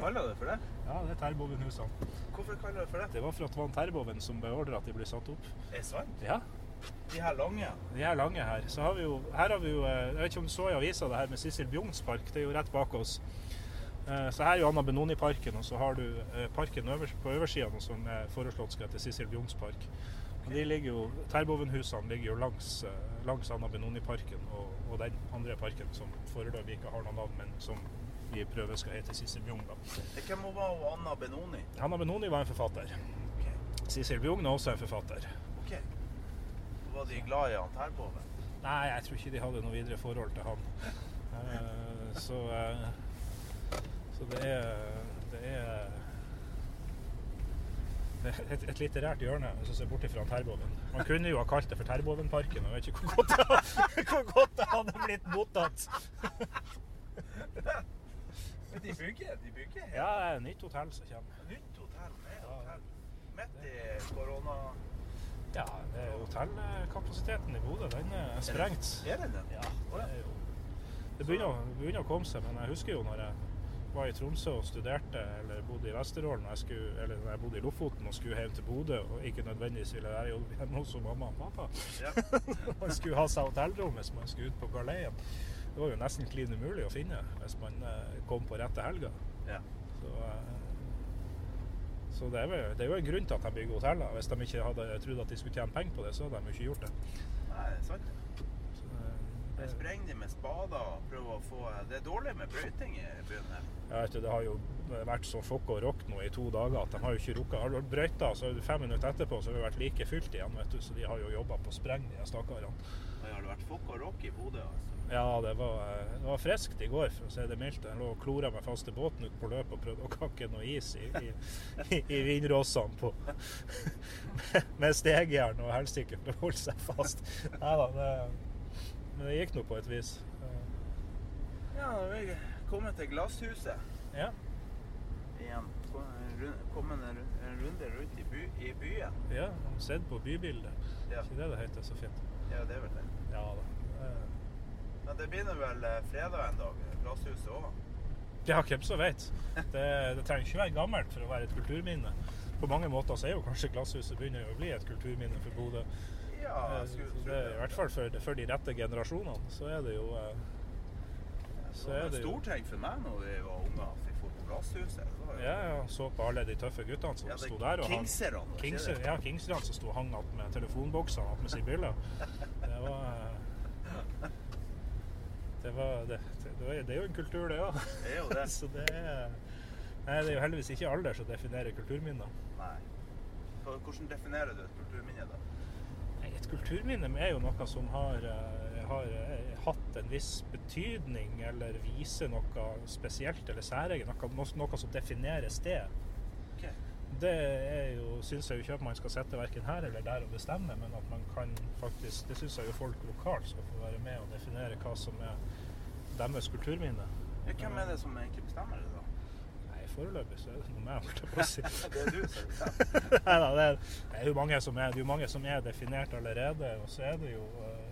Kaller du det for det? Ja, det er Terbovenhusene. Hvorfor kaller du det for det? Det var for at det var en Terboven som beordra at de ble satt opp. Er det sant? Ja, De her lange? de her lange her. Så har vi jo, her har vi jo eh, Jeg vet ikke om du så i avisa det her med Sissel Bjugns park. Det er jo rett bak oss. Eh, Så her er jo Anna Benoni-parken, og så har du eh, parken på oversida nå som er foreslått skal hete Sissel Bjugns park. Og de ligger jo, Terbovenhusene ligger jo langs, langs Anna Benoni-parken og, og den andre parken som foreløpig ikke har noe navn, men som vi prøver skal hete Sissel Bjugn. da. Hvem var Anna Benoni? Anna Benoni var en forfatter. Ok. Sissel Bjugn er også en forfatter. ok. Var de glad i han Terboven? Nei, jeg tror ikke de hadde noe videre forhold til han. Eh, så, eh, så det er Det er et, et litterært hjørne hvis du ser bort fra Terboven. Man kunne jo ha kalt det for Terbovenparken, og jeg vet ikke hvor godt det, hvor godt det hadde blitt mottatt. Men de bygger, de bygger Ja, nytt hotell som kommer. nytt hotell med hotell. Midt i korona... Ja, det er hotellkapasiteten i Bodø, den er sprengt. Er det det? Ja, det er jo Det begynner å komme seg, men jeg husker jo når jeg var i Tromsø og studerte, eller bodde i Vesterålen, når jeg, skulle, eller når jeg bodde i Lofoten og skulle hjem til Bodø, og ikke nødvendigvis ville være hjemme hos mamma og pappa. Ja. man skulle ha seg hotellrom hvis man skulle ut på galeien. Det var jo nesten klin umulig å finne hvis man eh, kom på rette helga. ja. Så, eh, så det, er vel, det er jo en grunn til at de bygger hoteller. Hvis de ikke hadde trodd at de skulle tjene penger på det, så hadde de jo ikke gjort det. Nei, det er sant. Så, eh, Jeg det sprenger de med spader og prøver å få Det er dårlig med brøyting i byen her. Ja, vet, du, det har jo vært så fokk og rock nå i to dager at de har jo ikke rukket Har du brøyta, så fem minutter etterpå så har det vært like fylt igjen, vet du. Så de har jo jobba på spreng, de stakkarene. Det har vært fokk og rock i Bodø, altså. Ja, det var, eh, det var friskt i går, for å si det mildt. Jeg lå og klora meg fast i båten ute på løpet og prøvde å kakke noe is i, i, i, i vindrossene på med stegjern og helsike for å holde seg fast. Nei da, det, men det gikk nå på et vis. Ja, nå er vi kommet til Glasshuset Ja, igjen. Kommet en, en runde rundt i, by, i byen. ja sett på bybildet. Ja. Ikke det det heter så fint? ja, det er vel det. Ja da. Men det begynner vel eh, fredag en dag, Glasshuset òg. Ja, hvem som vet. Det, det trenger ikke være gammelt for å være et kulturminne. På mange måter så er jo kanskje Glasshuset begynner å bli et kulturminne for Bodø. Ja, Eh, det, I hvert fall for, for de rette generasjonene så er det jo eh, så er det en stor ting for meg når vi var unge at vi dro på Glasshuset. Jo- Ja, ja, så på alle de tøffe guttene som Ja, sto der og Kingserne, Kingser, ja, Kingserne som sto og hang med telefonboksene attmed Sibylla. Det var Det var det, det, var- det er jo en kultur, det òg. Det er jo det. Så det er Nei, det er jo heldigvis ikke alder som definerer kulturminner. Nei. Hvordan definerer du et kulturminne, da? Et kulturminne er jo noe som har, eh, har eh, hatt en viss betydning, eller viser noe spesielt eller særegent. Noe, noe som definerer sted. Det jo, syns jeg jo ikke at man skal sette verken her eller der og bestemme, men at man kan faktisk Det syns jeg jo folk lokalt skal få være med og definere hva som er deres kulturminne. Hvem er det som egentlig bestemmer det, da? Nei, foreløpig så er det noe med, holdt jeg på å si. Det er du som bestemmer. Nei da, det er, det er jo mange som er, det er jo mange som er definert allerede. Og så er det jo eh,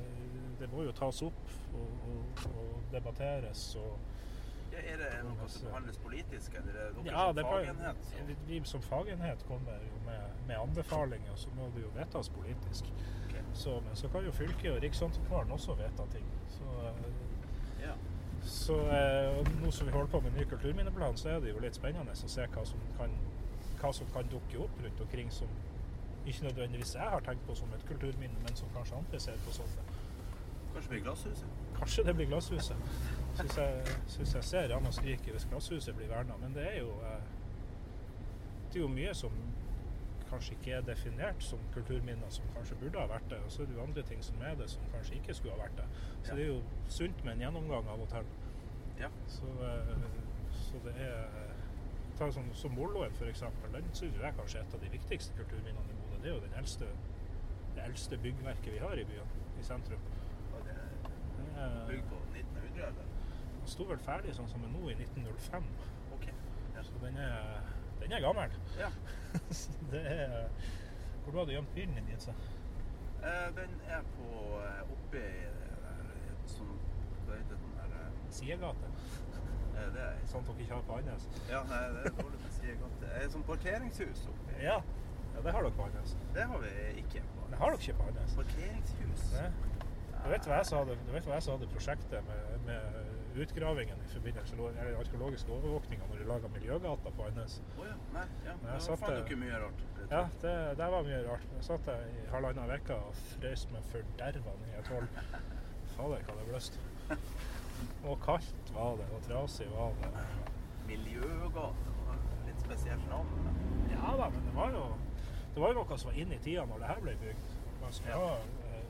Det må jo tas opp og, og, og debatteres og er det noe som behandles politisk, eller er det dere Ja, som det fagenhet? Så? vi som fagenhet kommer jo med, med anbefalinger, så må det jo vedtas politisk. Okay. Så, men så kan jo fylket og Riksantikvaren også vedta ting. Så, eh, Ja. så eh, nå som vi holder på med ny kulturminneplan, så er det jo litt spennende å se hva som kan, hva som kan dukke opp rundt omkring som ikke nødvendigvis jeg har tenkt på som et kulturminne, men som kanskje andre ser på som det. Kanskje blir Glasshuset? Kanskje det blir Glasshuset. Syns jeg, synes jeg ser Rana skrike hvis Glasshuset blir verna. Men det er jo eh, det er jo mye som kanskje ikke er definert som kulturminner, som kanskje burde ha vært det. Og så er det jo andre ting som er det, som kanskje ikke skulle ha vært det. Så Ja. det er jo sunt med en gjennomgang av og til. Ja. Så, eh, så det er Ta sånn som Molloen, f.eks. Den syns jeg kanskje er et av de viktigste kulturminnene i Bodø. Det er jo den eldste, det eldste byggverket vi har i byen, i sentrum. Og det Det er- bygd på 1900, eller? Den sto vel ferdig sånn som den er nå i 1905. Ok. Ja. Så den er, den er gammel. ja. Så det er Hvor du hadde gjemt bilen din, Jitse? Eh, den er på eh, oppe i det som Hva heter den der eh, Sidegate. eh, Det er Sånn dere ikke har på Andes. Ja, nei, det er dårlig med sidegate. Det er et sånt parkeringshus oppi. Ja. ja, det har dere på Andes. Det har vi ikke. på. Det har dere ikke på Andes. Parkeringshus? Nei. Du vet hva jeg sa hadde, du vet hva jeg sa hadde prosjektet med, med utgravingen i forbindelse med den arkeologiske overvåkninga når de laga Miljøgata på Andes. Oh ja. Nei, ja. Nei, jeg ikke satt dere mye rart. Ja, det, det var mye rart. Jeg satt der i halvannen uke og frøs meg forderva ned i et hull. Fader, hva det bløste. Og kaldt var det, og trasig var det. Miljøgata. var litt spesielt navn. men- Ja da, men det var jo det var jo noe som var inn i tida når det her ble bygd. Man skal Ja. ha eh,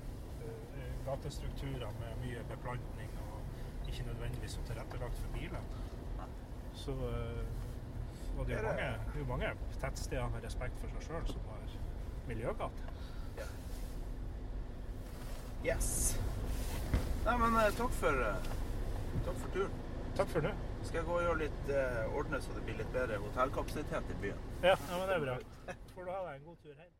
eh, gatestrukturer med mye beplantning ikke nødvendigvis så tilrettelagt for biler. Så eh, Og det er jo mange, det er jo mange tettsteder med respekt for seg sjøl som har miljøgate. Ja. Yes. Nei, men eh, takk for eh, Takk for turen. Takk for nå. Skal jeg gå og gjøre litt ordne så det blir litt bedre hotellkapasitet i byen. Ja, ja, men det er bra. Får du ha deg en god tur hjem.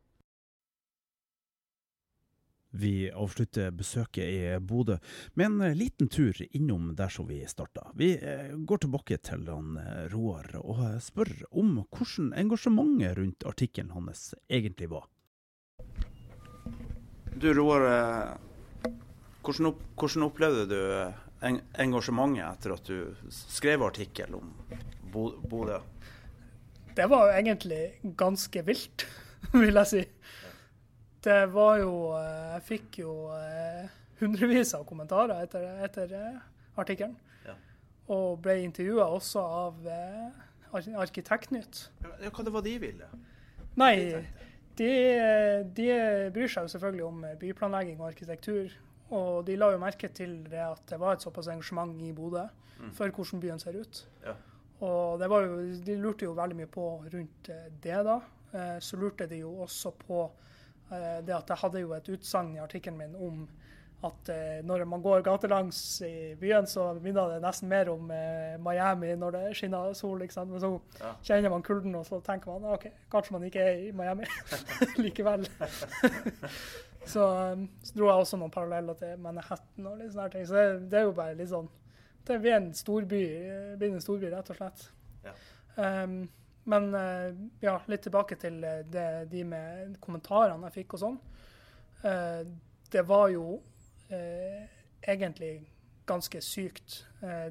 Vi avslutter besøket i Bodø med en liten tur innom der som vi starta. Vi eh, går tilbake til han eh, Roar og eh, spør om hvordan engasjementet rundt artikkelen hans egentlig var. Du Roar, hvordan, opp, hvordan opplevde du en, engasjementet etter at du skrev artikkel om Bo- Bodø? Det var jo egentlig ganske vilt, vil jeg si. Det var jo eh, Jeg fikk jo eh, hundrevis av kommentarer etter, etter eh, artikkelen. Ja. Og ble intervjua også av Arkitektnytt. Ja, hva det var de ville? Nei, de, de bryr seg jo selvfølgelig om byplanlegging og arkitektur. Og de la jo merke til det at det var et såpass engasjement i Bodø for hvordan byen ser ut. Ja. Og det var jo, de lurte jo veldig mye på rundt det da. Så lurte de jo også på det at jeg hadde jo et utsagn i artikkelen min om at eh, når man går gatelangs i byen, så minner det nesten mer om eh, Miami når det skinner sol. ikke sant? Men så Ja. kjenner man kulden, og så tenker man OK, kanskje man ikke er i Miami likevel. så, så dro jeg også noen paralleller til Manhattan og litt sånne ting. Så det, det er jo bare litt sånn Det blir en storby, eh, blir en storby rett og slett. Ja. Um, men eh, ja, litt tilbake til eh, det, de med kommentarene jeg fikk og sånn. Eh, det var jo egentlig ganske sykt.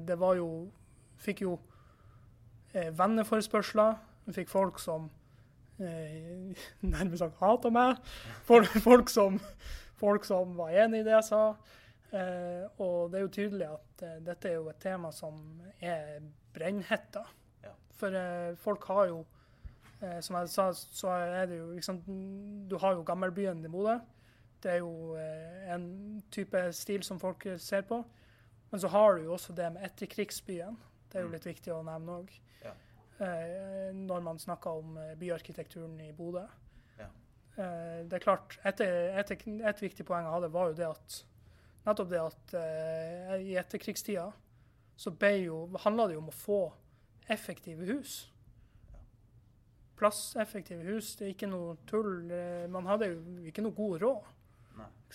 Det var jo Fikk jo venneforespørsler. Fikk folk som nærmest sagt hata meg. Folk, som, folk som var enig i det jeg sa. Og det er jo tydelig at dette er jo et tema som er brennhetta. Ja. For eh, folk har jo eh, Som jeg sa, så er det jo liksom Du har jo gammelbyen i Bodø. Det er jo eh, en type stil som folk ser på. Men så har du jo også det med etterkrigsbyen. Det er jo Mm. litt viktig å nevne òg. Ja. Eh, når man snakker om eh, byarkitekturen i Bodø. Ja. Eh, det er klart, et, et, et viktig poeng jeg hadde, var jo det at nettopp det at i etterkrigstida så ble jo, handla det jo om å få effektive hus. Plasseffektive hus, det er ikke noe tull. Man hadde jo ikke noe god råd.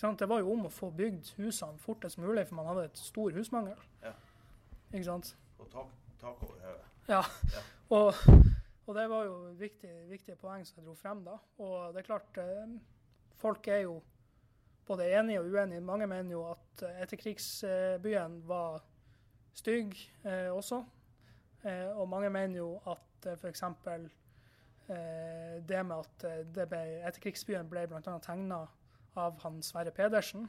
Ikke sant? Det var jo om å få bygd husene fortest mulig, for man hadde et stor husmangel. Ja. Ikke sant? Og tak, tak over hodet. Ja. Ja. Og, og det var jo viktige, viktige poeng som jeg dro frem da. Og det er klart, eh, folk er jo både enige og uenige. Mange mener jo at eh, etterkrigsbyen var stygg eh, også. Eh, og mange mener jo at eh, f.eks. Eh, det med at eh, det ble, etterkrigsbyen ble bl.a. tegna av han Sverre Pedersen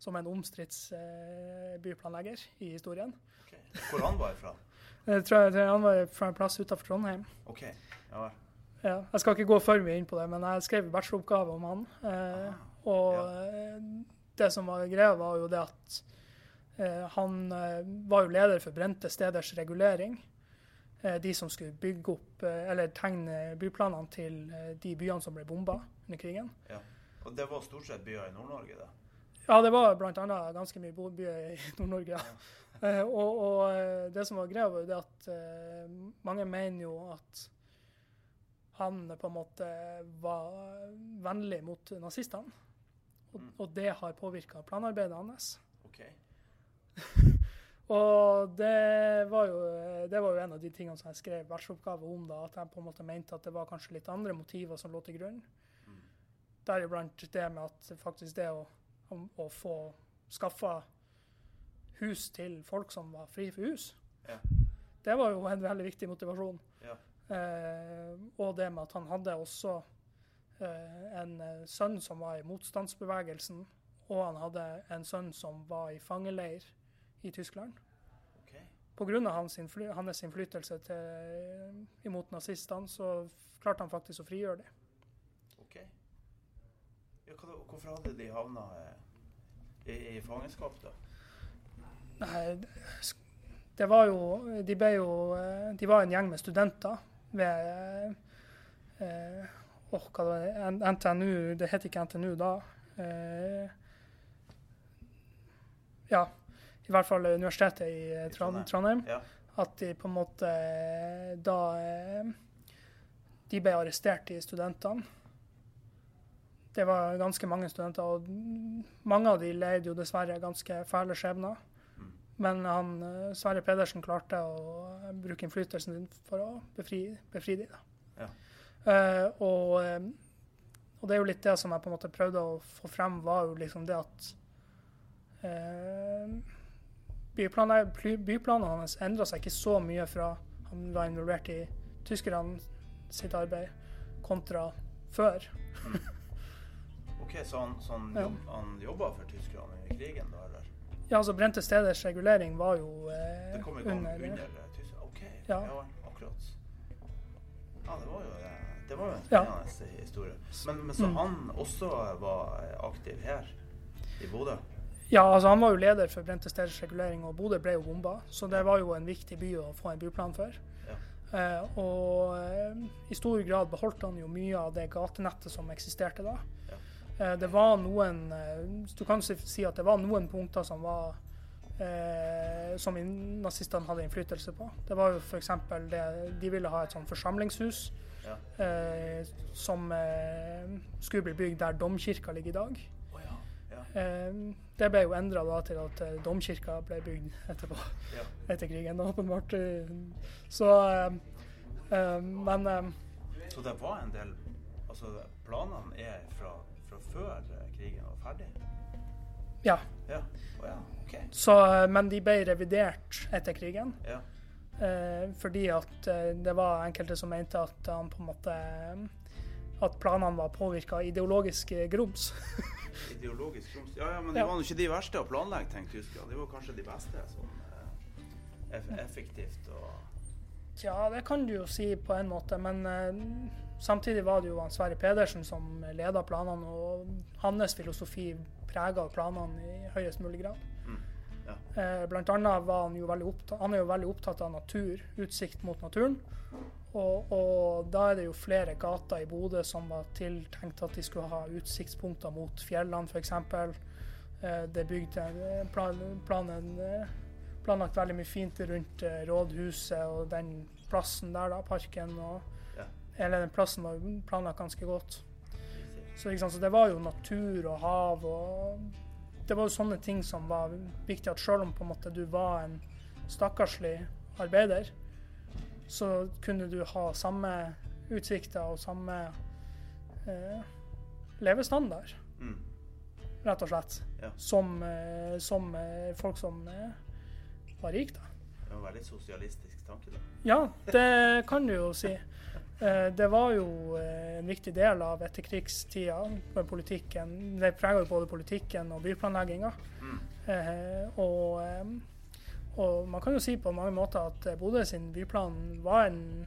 som en omstridt eh, byplanlegger i historien. Okay. Hvor han var ifra? Jeg tror, jeg han var fra en plass utenfor Trondheim. OK. Ja. Ja, jeg skal ikke gå for mye inn på det, men jeg skrev bacheloroppgave om han. Eh, og ja. det som var greia, var jo det at eh, han eh, var jo leder for Brente steders regulering. Eh, de som skulle bygge opp, eh, eller tegne byplanene til eh, de byene som ble bomba under krigen. Ja. Og det var stort sett byer i Nord-Norge, da? Ja, det var bl.a. ganske mye byer i Nord-Norge. Ja. Og, og det som var greia, var det at mange mener jo at han på en måte var vennlig mot nazistene. Og, Mm. og det har påvirka planarbeidet hans. OK. Og det var, jo, det var jo en av de tingene som jeg skrev bacheloroppgave om, da, at jeg på en måte mente at det var kanskje litt andre motiver som lå til grunn. Mm. Deriblant det med at faktisk det å, å, få skaffa hus til folk som var fri for hus, Ja. det var jo en veldig viktig motivasjon. Ja. Eh, og det med at han hadde også eh, en eh, sønn som var i motstandsbevegelsen, og han hadde en sønn som var i fangeleir i Tyskland. OK. Pga. Hans, innfly hans innflytelse til, imot nazistene, så klarte han faktisk å frigjøre det. ok. Ja, hva, hvorfor hadde de havna eh, i, i fangenskap, da? Nei, det var jo De ble jo eh, De var en gjeng med studenter ved eh, oh, hva det var, NTNU Det het ikke NTNU da. Eh, ja, i hvert fall Universitetet i eh, I Trondheim. Trondheim. Ja. At de på en måte eh, Da eh, de ble arrestert, de studentene. Det var ganske mange studenter, og mange av de leide jo dessverre ganske fæle skjebner. Mm. Men han, Sverre Pedersen klarte å bruke innflytelsen sin for å befri, befri de. Da. Ja. Uh, og, og det er jo litt det som jeg på en måte prøvde å få frem, var jo liksom det at eh, byplanene, hans endra seg ikke så mye fra han var involvert i tyskerne sitt arbeid, kontra før. OK, så han, så han, Ja. han jobba for tyskerne under krigen, da, eller? Ja, altså Brente steders regulering var jo eh, Det kom i gang under, under, under tyskerne? OK. Ja. ja, akkurat. Ja, det var jo det. Det var jo en Ja. spennende historie. Men, men så Mm. han også var aktiv her i Bodø? Ja, altså han var jo leder for Brente steders regulering, og Bodø ble jo bomba. Så det var jo en viktig by å få en byplan for. Ja. Eh, og eh, i stor grad beholdt han jo mye av det gatenettet som eksisterte da. Ja. Eh, det var noen eh, Du kan si at det var noen punkter som var eh, som nazistene hadde innflytelse på. Det var jo f.eks. det De ville ha et sånn forsamlingshus Ja. eh, som skulle bli bygd der domkirka ligger i dag. Å ja. Det ble jo endra til at eh, domkirka ble bygd etterpå, Ja. etter krigen, åpenbart. Så eh, Men eh, Så det var en del Altså, planene er fra, fra før krigen var ferdig? ja. Ja. Oh, ja. Okay. Så, men de ble revidert etter krigen. Ja. Eh, fordi at det var enkelte som mente at han på en måte at planene var påvirka av ideologisk eh, grums. Ideologisk grums. Ja, ja, men de Ja. var jo ikke de verste å planlegge, tenkte tyskerne. De var kanskje de beste sånn eh, eff effektivt og Ja, det kan du jo si på en måte, men eh, samtidig var det jo han Sverre Pedersen som leda planene, og hans filosofi prega planene i høyest mulig grad. ja. Eh, blant annet var han jo veldig opptatt, han er jo veldig opptatt av natur, utsikt mot naturen. Og, og da er det jo flere gater i Bodø som var tiltenkt at de skulle ha utsiktspunkter mot fjellene, f.eks. Eh, det er bygd plan, planen, eh, planlagt veldig mye fint rundt eh, rådhuset og den plassen der, da, parken. og Ja. Eller den plassen var planlagt ganske godt. Så, sant? så det var jo natur og hav og Det var jo sånne ting som var viktig. At selv om på en måte du var en stakkarslig arbeider, så kunne du ha samme utsikter og samme eh, levestandard, Mm. rett og slett, Ja. som, eh, som eh, folk som eh, var rike, da. Det var veldig sosialistisk tanke, da. Ja, det kan du jo si. Eh, Det var jo eh, en viktig del av etterkrigstida med politikken. Det prega både politikken og byplanlegginga. Eh, Og, og man kan jo si på mange måter at Bodø sin byplan var en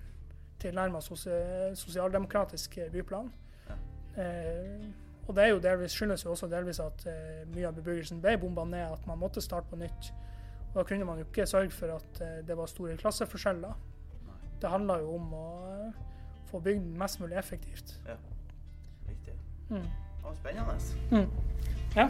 tilnærmet sosia- sosialdemokratisk byplan. Eh, og det er jo delvis, skyldes jo også delvis at eh, mye av bebyggelsen ble bomba ned, at man måtte starte på nytt. Og da kunne man jo ikke sørge for at eh, det var store klasseforskjeller. Det handla jo om å eh, få bygd mest mulig effektivt. Ja. Riktig. Mm. Det var spennende. Mm. Ja.